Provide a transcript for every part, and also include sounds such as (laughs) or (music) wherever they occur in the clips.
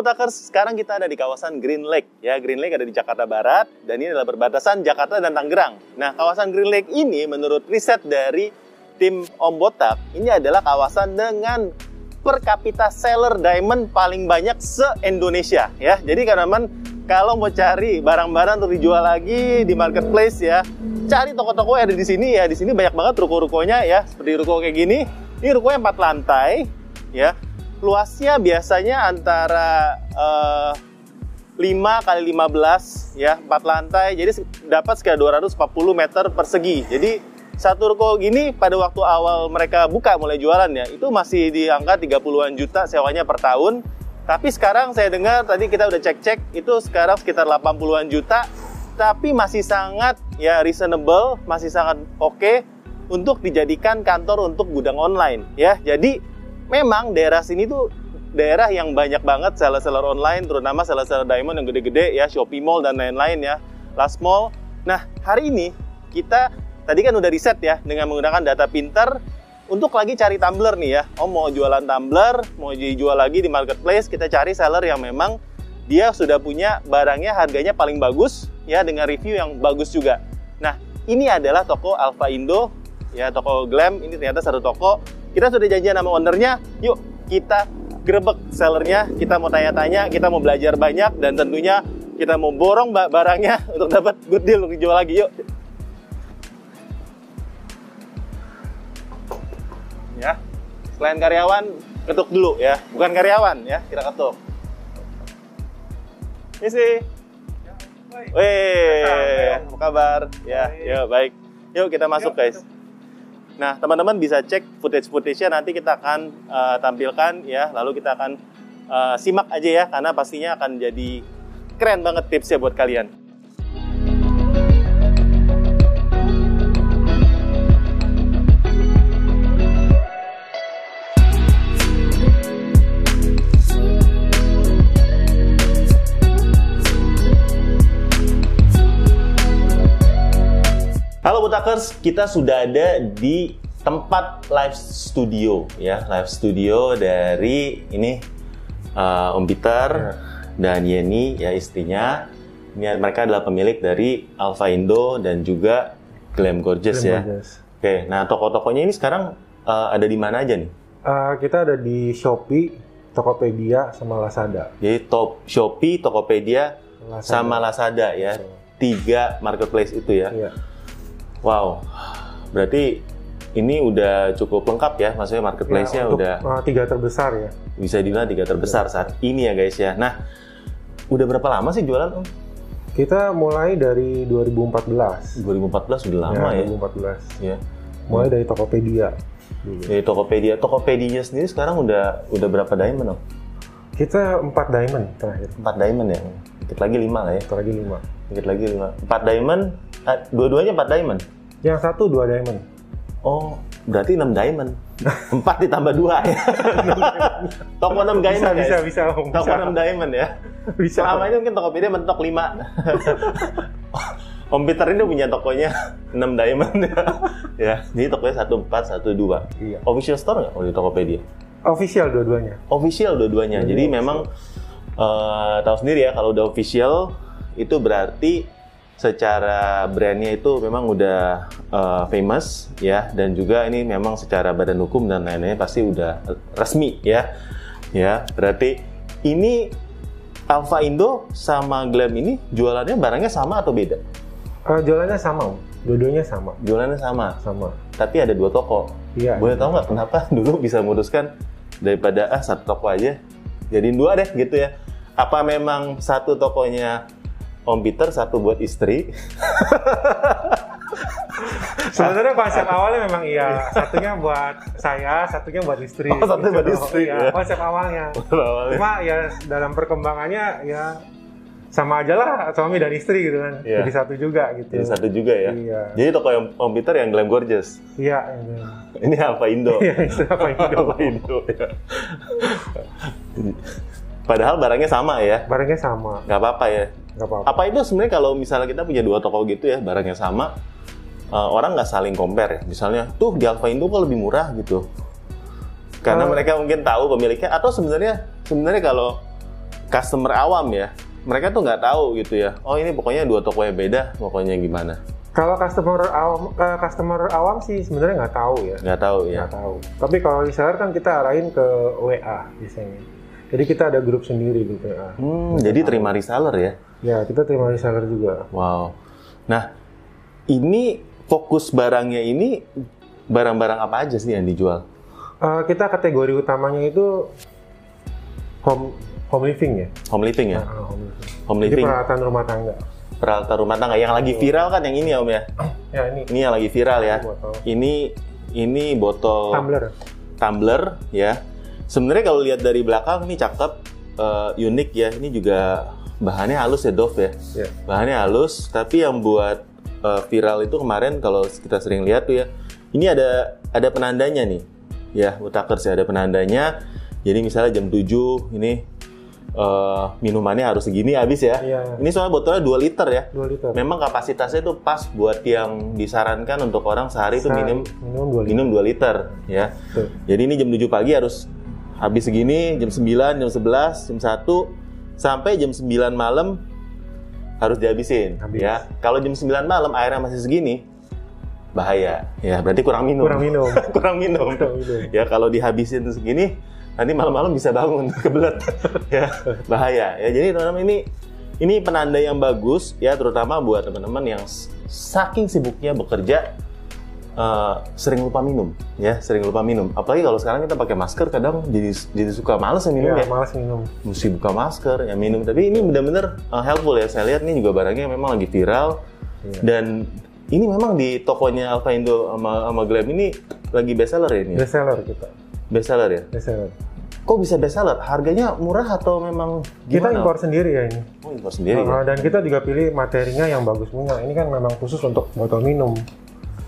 Halo Putakers, sekarang kita ada di kawasan Green Lake. Ya, Green Lake ada di Jakarta Barat dan ini adalah perbatasan Jakarta dan Tangerang. Nah, kawasan Green Lake ini menurut riset dari tim Om Botak, ini adalah kawasan dengan per kapita seller diamond paling banyak se-Indonesia ya. Jadi teman kalau mau cari barang-barang untuk dijual lagi di marketplace ya, cari toko-toko yang ada di sini ya. Di sini banyak banget ruko-rukonya ya, seperti ruko kayak gini. Ini ruko yang empat lantai ya luasnya biasanya antara uh, 5 kali 15 ya, 4 lantai. Jadi dapat sekitar 240 meter persegi. Jadi satu ruko gini pada waktu awal mereka buka mulai jualan ya, itu masih di angka 30-an juta sewanya per tahun. Tapi sekarang saya dengar tadi kita udah cek-cek itu sekarang sekitar 80-an juta tapi masih sangat ya reasonable, masih sangat oke okay untuk dijadikan kantor untuk gudang online ya. Jadi memang daerah sini tuh daerah yang banyak banget seller-seller online, terutama seller-seller diamond yang gede-gede ya, Shopee Mall dan lain-lain ya, Last Mall. Nah, hari ini kita tadi kan udah riset ya dengan menggunakan data pinter untuk lagi cari tumbler nih ya. Oh mau jualan tumbler, mau dijual lagi di marketplace, kita cari seller yang memang dia sudah punya barangnya harganya paling bagus ya dengan review yang bagus juga. Nah, ini adalah toko Alpha Indo ya toko Glam ini ternyata satu toko kita sudah janjian sama ownernya, yuk kita grebek sellernya, kita mau tanya-tanya, kita mau belajar banyak, dan tentunya kita mau borong barangnya (laughs) untuk dapat good deal untuk dijual lagi, yuk. Ya, selain karyawan, ketuk dulu ya, bukan karyawan ya, kita ketuk. Ini sih. Weh, apa kabar? Ya, ya baik. Yuk kita masuk guys. Nah, teman-teman bisa cek footage-footage-nya nanti kita akan uh, tampilkan ya, lalu kita akan uh, simak aja ya karena pastinya akan jadi keren banget tipsnya buat kalian. Butakers, kita sudah ada di tempat live studio ya, live studio dari ini uh, Om Peter ya. dan Yeni ya istrinya. Ini mereka adalah pemilik dari Alpha Indo dan juga Glam Gorgeous Glam ya. Gorgeous. Oke, nah toko-tokonya ini sekarang uh, ada di mana aja nih? Uh, kita ada di Shopee, Tokopedia, sama Lazada. Jadi top Shopee, Tokopedia, Lazada. sama Lazada ya. Tiga marketplace itu ya. Iya. Wow, berarti ini udah cukup lengkap ya, maksudnya marketplace-nya ya, udah uh, tiga terbesar ya. Bisa dibilang tiga terbesar ya. saat ini ya guys ya. Nah, udah berapa lama sih jualan Om? Kita mulai dari 2014. 2014 udah lama ya. ya. 2014. Ya. Mulai dari Tokopedia. Dulu. Dari Tokopedia. Tokopedia sendiri sekarang udah udah berapa diamond Om? Kita empat diamond terakhir. Empat diamond ya. Dikit lagi lima lah ya. Dikit lagi lima. Dikit lagi lima. Empat diamond Uh, dua-duanya empat diamond? Yang satu dua diamond. Oh, berarti enam diamond. (laughs) Empat ditambah dua ya. (laughs) toko enam diamond bisa, Bisa, bisa, Toko enam diamond ya. Bisa. Selama ini mungkin Tokopedia mentok lima. (laughs) Om Peter ini punya tokonya 6 diamond ya. ya. Jadi tokonya satu empat satu dua. Iya. Official store nggak di Tokopedia? Official dua-duanya. Official dua-duanya. Jadi memang uh, tahu sendiri ya kalau udah official itu berarti secara brandnya itu memang udah uh, famous ya dan juga ini memang secara badan hukum dan lain-lainnya pasti udah resmi ya ya berarti ini Alpha Indo sama Glam ini jualannya barangnya sama atau beda? Uh, jualannya sama, dua-duanya sama. Jualannya sama. Sama. Tapi ada dua toko. Iya. Boleh tahu nggak kenapa (laughs) dulu bisa memutuskan daripada ah satu toko aja, jadiin dua deh gitu ya? Apa memang satu tokonya Om Peter satu buat istri. (laughs) Sebenarnya konsep awalnya memang iya, satunya buat saya, satunya buat istri. Oh, satu buat istri. Ya, ya. Konsep awalnya. Cuma ya dalam perkembangannya ya sama aja lah suami dan istri gitu kan. Ya. Jadi satu juga gitu. Jadi satu juga ya. Iya. Jadi toko yang Om Peter yang Glam Gorgeous. Iya. Ini apa Indo? Iya, apa (laughs) Indo. apa Indo ya. Padahal barangnya sama ya. Barangnya sama. Gak apa-apa ya. Gak apa-apa. Apa itu sebenarnya kalau misalnya kita punya dua toko gitu ya, barangnya sama, uh, orang nggak saling compare ya. Misalnya, tuh di Alfa Indo kok lebih murah gitu. Karena uh, mereka mungkin tahu pemiliknya. Atau sebenarnya sebenarnya kalau customer awam ya, mereka tuh nggak tahu gitu ya. Oh ini pokoknya dua toko yang beda, pokoknya gimana? Kalau customer awam, uh, customer awam sih sebenarnya nggak tahu ya. Nggak tahu ya. Nggak tahu. Tapi kalau reseller kan kita arahin ke WA biasanya. Jadi kita ada grup sendiri di WA. Hmm, jadi terima reseller ya? Ya, kita terima reseller juga. Wow. Nah, ini fokus barangnya ini barang-barang apa aja sih yang dijual? Uh, kita kategori utamanya itu home home living ya. Home living ya. Nah, home living. Home living. Jadi peralatan rumah tangga. Peralatan rumah tangga yang lagi viral kan yang ini ya Om ya. (clears throat) Ya ini. Ini yang lagi viral ya. Botol. Ini ini botol Tumbler. tumbler ya. Sebenarnya kalau lihat dari belakang ini cakep, eh, unik ya. Ini juga bahannya halus ya Dov ya. Ya. Bahannya halus, tapi yang buat eh, viral itu kemarin kalau kita sering lihat tuh ya. Ini ada ada penandanya nih. Ya, Utakers ya ada penandanya. Jadi misalnya jam 7 ini eh, minumannya harus segini habis ya. Iya. Ini soalnya botolnya 2 liter ya. 2 liter. Memang kapasitasnya itu pas buat yang disarankan untuk orang sehari itu minum minum 2 liter. minum 2 liter ya. Betul. Jadi ini jam 7 pagi harus habis segini, jam 9, jam 11, jam 1 sampai jam 9 malam harus dihabisin Habis. ya. Kalau jam 9 malam airnya masih segini bahaya. Ya, berarti kurang minum. Kurang minum. (laughs) kurang minum. Kurang minum. Ya kalau dihabisin segini nanti malam-malam bisa bangun (laughs) kebelet. ya, bahaya. Ya, jadi teman-teman ini ini penanda yang bagus ya terutama buat teman-teman yang saking sibuknya bekerja eh, sering lupa minum ya sering lupa minum apalagi kalau sekarang kita pakai masker kadang jadi jadi suka males ya minum Iya, ya malas minum. mesti buka masker ya minum tapi ini benar-benar uh, helpful ya saya lihat ini juga barangnya memang lagi viral Iya. dan ini memang di tokonya Alfa Indo sama, sama Glam ini lagi best seller ya ini ya? Best seller kita. Best seller ya Best seller. kok bisa best seller harganya murah atau memang Kita gimana? impor sendiri ya ini. oh, impor sendiri Uh, ya dan kita juga pilih materinya yang bagus punya. Ini kan memang khusus untuk botol minum.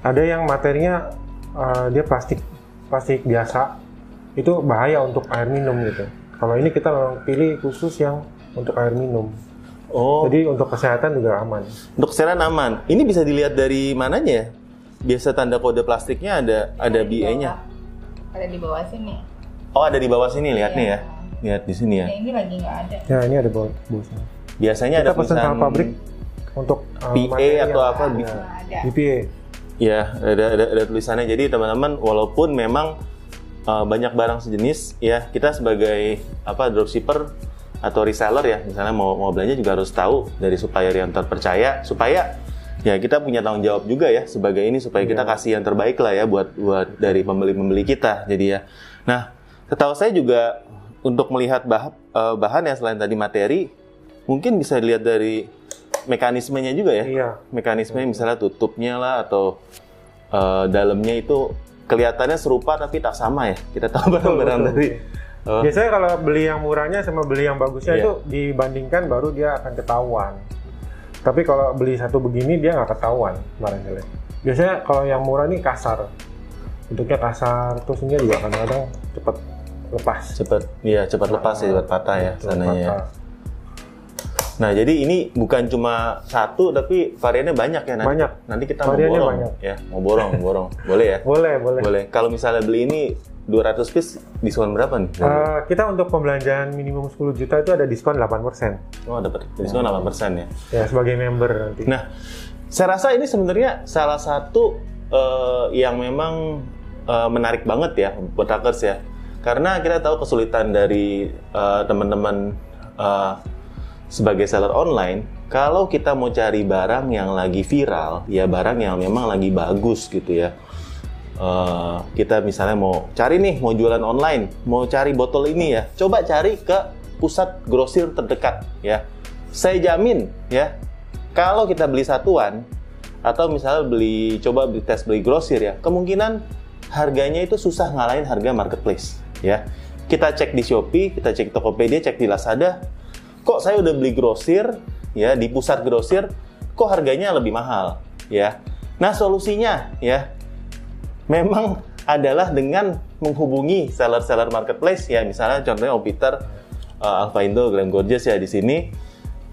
Ada yang materinya uh, dia plastik plastik biasa. Itu bahaya untuk air minum gitu. Kalau ini kita memang pilih khusus yang untuk air minum. oh Jadi untuk kesehatan juga aman. untuk kesehatan aman ini bisa dilihat dari mananya ya biasa tanda kode plastiknya ada ada BA-nya. Ada di bawah sini. oh ada di bawah sini lihat Iya. nih ya lihat di sini ya Ya, ini lagi nggak ada. Ya ini ada bawah busnya. biasanya Kita ada pesan tulisan sama pabrik untuk uh, PA atau apa. Ada. BPA. Ya, ada, ada, ada tulisannya. Jadi teman-teman, walaupun memang uh, banyak barang sejenis, ya kita sebagai apa dropshipper atau reseller ya, misalnya mau mau belanja juga harus tahu dari supplier yang terpercaya, supaya ya kita punya tanggung jawab juga ya sebagai ini supaya kita Iya. kasih yang terbaik lah ya buat buat dari pembeli-pembeli kita. Jadi ya, nah setahu saya juga untuk melihat bah, uh, bahan yang selain tadi materi, mungkin bisa dilihat dari mekanismenya juga ya Iya. mekanisme misalnya tutupnya lah atau eh, dalamnya itu kelihatannya serupa tapi tak sama ya kita tahu barang-barang dari oh, Biasanya kalau beli yang murahnya sama beli yang bagusnya Iya. itu dibandingkan baru dia akan ketahuan. Tapi kalau beli satu begini dia nggak ketahuan barangkali. Biasanya kalau yang murah nih kasar, bentuknya kasar, terus ini juga kadang-kadang cepat lepas. cepat iya cepat lepas ya cepat patah ya sananya ya. patah. nah jadi ini bukan cuma satu tapi variannya banyak ya nanti Banyak. nanti kita mau Variannya borong banyak. ya mau borong borong boleh ya Boleh, boleh. boleh kalau misalnya beli ini 200 piece diskon berapa nih Eh, kita untuk pembelanjaan minimum 10 juta itu ada diskon 8%. oh dapat diskon 8% ya Ya, sebagai member nanti. Nah, saya rasa ini sebenarnya salah satu eh, yang memang eh, menarik banget ya buat hackers ya. Karena kita tahu kesulitan dari eh, teman-teman eh, sebagai seller online, kalau kita mau cari barang yang lagi viral, ya barang yang memang lagi bagus gitu ya. Eh, kita misalnya mau cari nih, mau jualan online, mau cari botol ini ya, coba cari ke pusat grosir terdekat ya. Saya jamin ya, kalau kita beli satuan atau misalnya beli coba beli tes beli grosir ya, kemungkinan harganya itu susah ngalahin harga marketplace ya. Kita cek di Shopee, kita cek Tokopedia, cek di Lazada, kok saya udah beli grosir ya di pusat grosir, kok harganya lebih mahal ya. Nah solusinya ya, memang adalah dengan menghubungi seller-seller marketplace ya misalnya contohnya Om Peter, uh, Alpha Indo, Glam Gorgeous ya di sini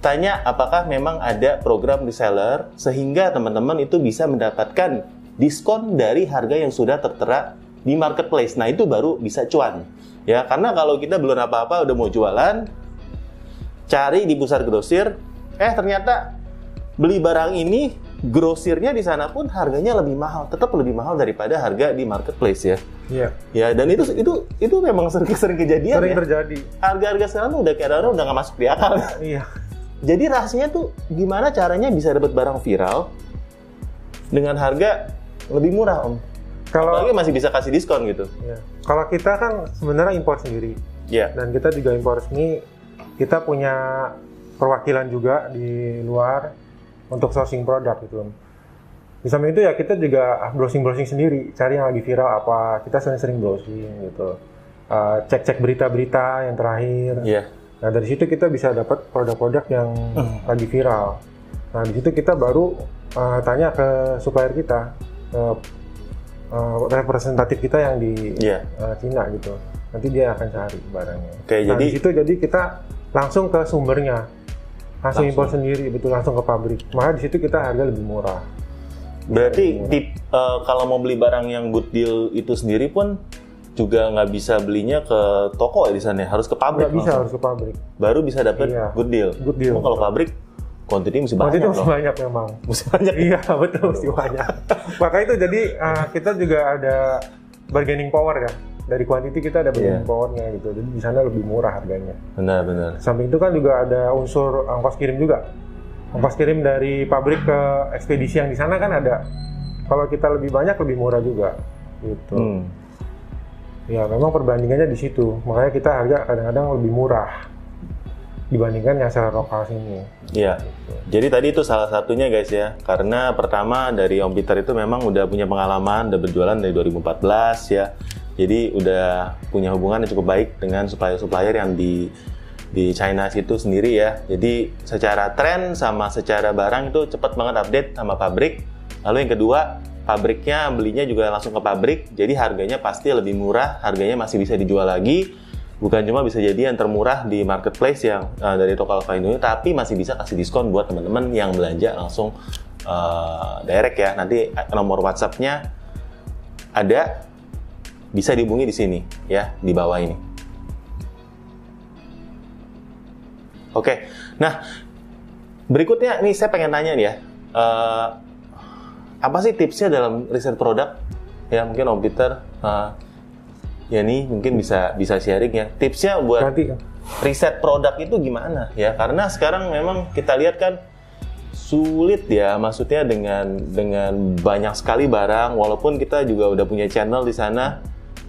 tanya apakah memang ada program reseller sehingga teman-teman itu bisa mendapatkan diskon dari harga yang sudah tertera di marketplace. Nah, itu baru bisa cuan. Ya, karena kalau kita belum apa-apa udah mau jualan cari di pusat grosir, eh ternyata beli barang ini grosirnya di sana pun harganya lebih mahal, tetap lebih mahal daripada harga di marketplace ya. Iya. Ya, dan itu itu itu memang sering-sering kejadian Sering ya. terjadi. Harga-harga sekarang tuh udah kayak orang udah nggak masuk di akal. Iya. Jadi rahasianya tuh gimana caranya bisa dapat barang viral dengan harga lebih murah om? Kalau Apalagi masih bisa kasih diskon gitu. Iya. Kalau kita kan sebenarnya impor sendiri Iya. dan kita juga impor resmi. Kita punya perwakilan juga di luar untuk sourcing produk gitu. Di samping itu ya kita juga browsing-browsing sendiri, cari yang lagi viral apa. Kita sering-sering browsing gitu. Uh, cek-cek berita-berita yang terakhir. Iya. Nah dari situ kita bisa dapat produk-produk yang Hmm. lagi viral. Nah di situ kita baru uh, tanya ke supplier kita, ke uh, representatif kita yang di Iya. uh, Cina gitu. Nanti dia akan cari barangnya. Oke, nah, jadi- di situ jadi kita langsung ke sumbernya, langsung, Langsung. impor sendiri, betul langsung ke pabrik. Maka di situ kita harga lebih murah. Berarti Iya. tip eh, kalau mau beli barang yang good deal itu sendiri pun juga nggak bisa belinya ke toko ya di sana, ya? harus ke pabrik. Nggak bisa harus ke pabrik. Baru bisa dapat Iya. good deal. Good deal. Kalau pabrik kuantiti mesti banyak masih loh. banyak memang. Mesti banyak. iya (laughs) betul sih banyak. (laughs) Maka itu jadi uh, kita juga ada bargaining power kan. Dari kuantiti kita ada bargaining Iya. powernya gitu. Jadi di sana lebih murah harganya. Benar benar. Samping itu kan juga ada unsur ongkos kirim juga. Ongkos kirim dari pabrik ke ekspedisi yang di sana kan ada. Kalau kita lebih banyak lebih murah juga. Gitu. Hmm. Ya memang perbandingannya di situ. Makanya kita harga kadang-kadang lebih murah dibandingkan yang secara lokal sini. Iya. Jadi tadi itu salah satunya guys ya. Karena pertama dari Om Peter itu memang udah punya pengalaman, udah berjualan dari 2014 ya. Jadi udah punya hubungan yang cukup baik dengan supplier-supplier yang di di China situ sendiri ya. Jadi secara tren sama secara barang itu cepat banget update sama pabrik. Lalu yang kedua, pabriknya belinya juga langsung ke pabrik. Jadi harganya pasti lebih murah, harganya masih bisa dijual lagi. Bukan cuma bisa jadi yang termurah di marketplace yang uh, dari toko Alpha Indo, tapi masih bisa kasih diskon buat teman-teman yang belanja langsung uh, direct ya. Nanti nomor WhatsApp-nya ada bisa dihubungi di sini ya di bawah ini. Oke, nah berikutnya nih saya pengen tanya nih ya, eh, apa sih tipsnya dalam riset produk? Ya mungkin Om Peter, eh, ya nih mungkin bisa bisa sharing ya. Tipsnya buat Nanti riset produk itu gimana ya? Karena sekarang memang kita lihat kan sulit ya, maksudnya dengan dengan banyak sekali barang, walaupun kita juga udah punya channel di sana,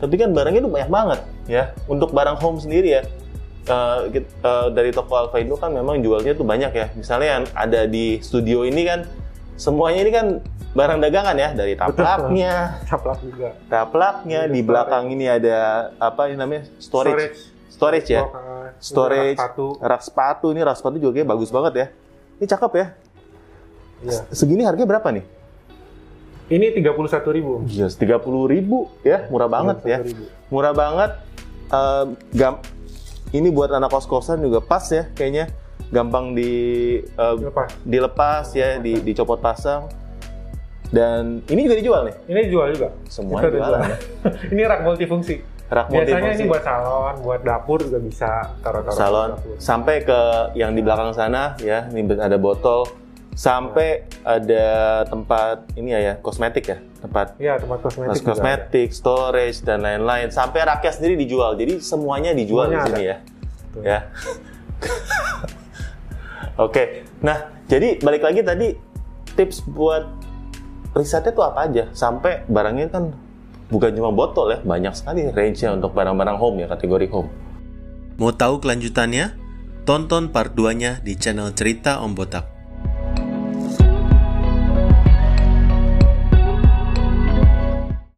tapi kan barangnya itu banyak banget ya. Untuk barang home sendiri ya, kit- eh, dari toko Alpha Indo kan memang jualnya tuh banyak ya. Misalnya yang ada di studio ini kan, semuanya ini kan barang dagangan ya, dari taplaknya, (laughs) caplak juga. taplaknya, Ini di storage. belakang ini ada apa ini namanya storage, storage, ya, Blok, uh, storage, rak sepatu. rak sepatu ini rak sepatu juga bagus banget ya. Ini cakep ya. Iya. Segini harganya berapa nih? Ini 31.000 ribu. Yes, tiga puluh ribu ya, murah banget ya. 31.000. Murah banget. Gam ini buat anak kos-kosan juga pas ya, kayaknya gampang di eh, Dilepas. dilepas ya, di, dicopot pasang. Dan ini juga dijual nih. Ini dijual juga. Semua Kita dijual. dijual. (laughs) ini rak multifungsi. Rak Biasanya multifungsi. ini buat salon, buat dapur juga bisa taruh-taruh salon dapur. sampai ke yang di belakang sana ya ini ada botol sampai ada tempat ini ya, ya kosmetik ya tempat Iya, tempat kosmetik. Kosmetik, storage dan lain-lain sampai raknya sendiri dijual. Jadi semuanya dijual Semuanya di sini ada. ya. Betul. Ya. (laughs) Oke. Nah, jadi balik lagi tadi tips buat risetnya tuh apa aja? Sampai barangnya kan bukan cuma botol ya, banyak sekali range-nya untuk barang-barang home ya, kategori home. Mau tahu kelanjutannya? Tonton part 2-nya di channel Cerita Om Botak.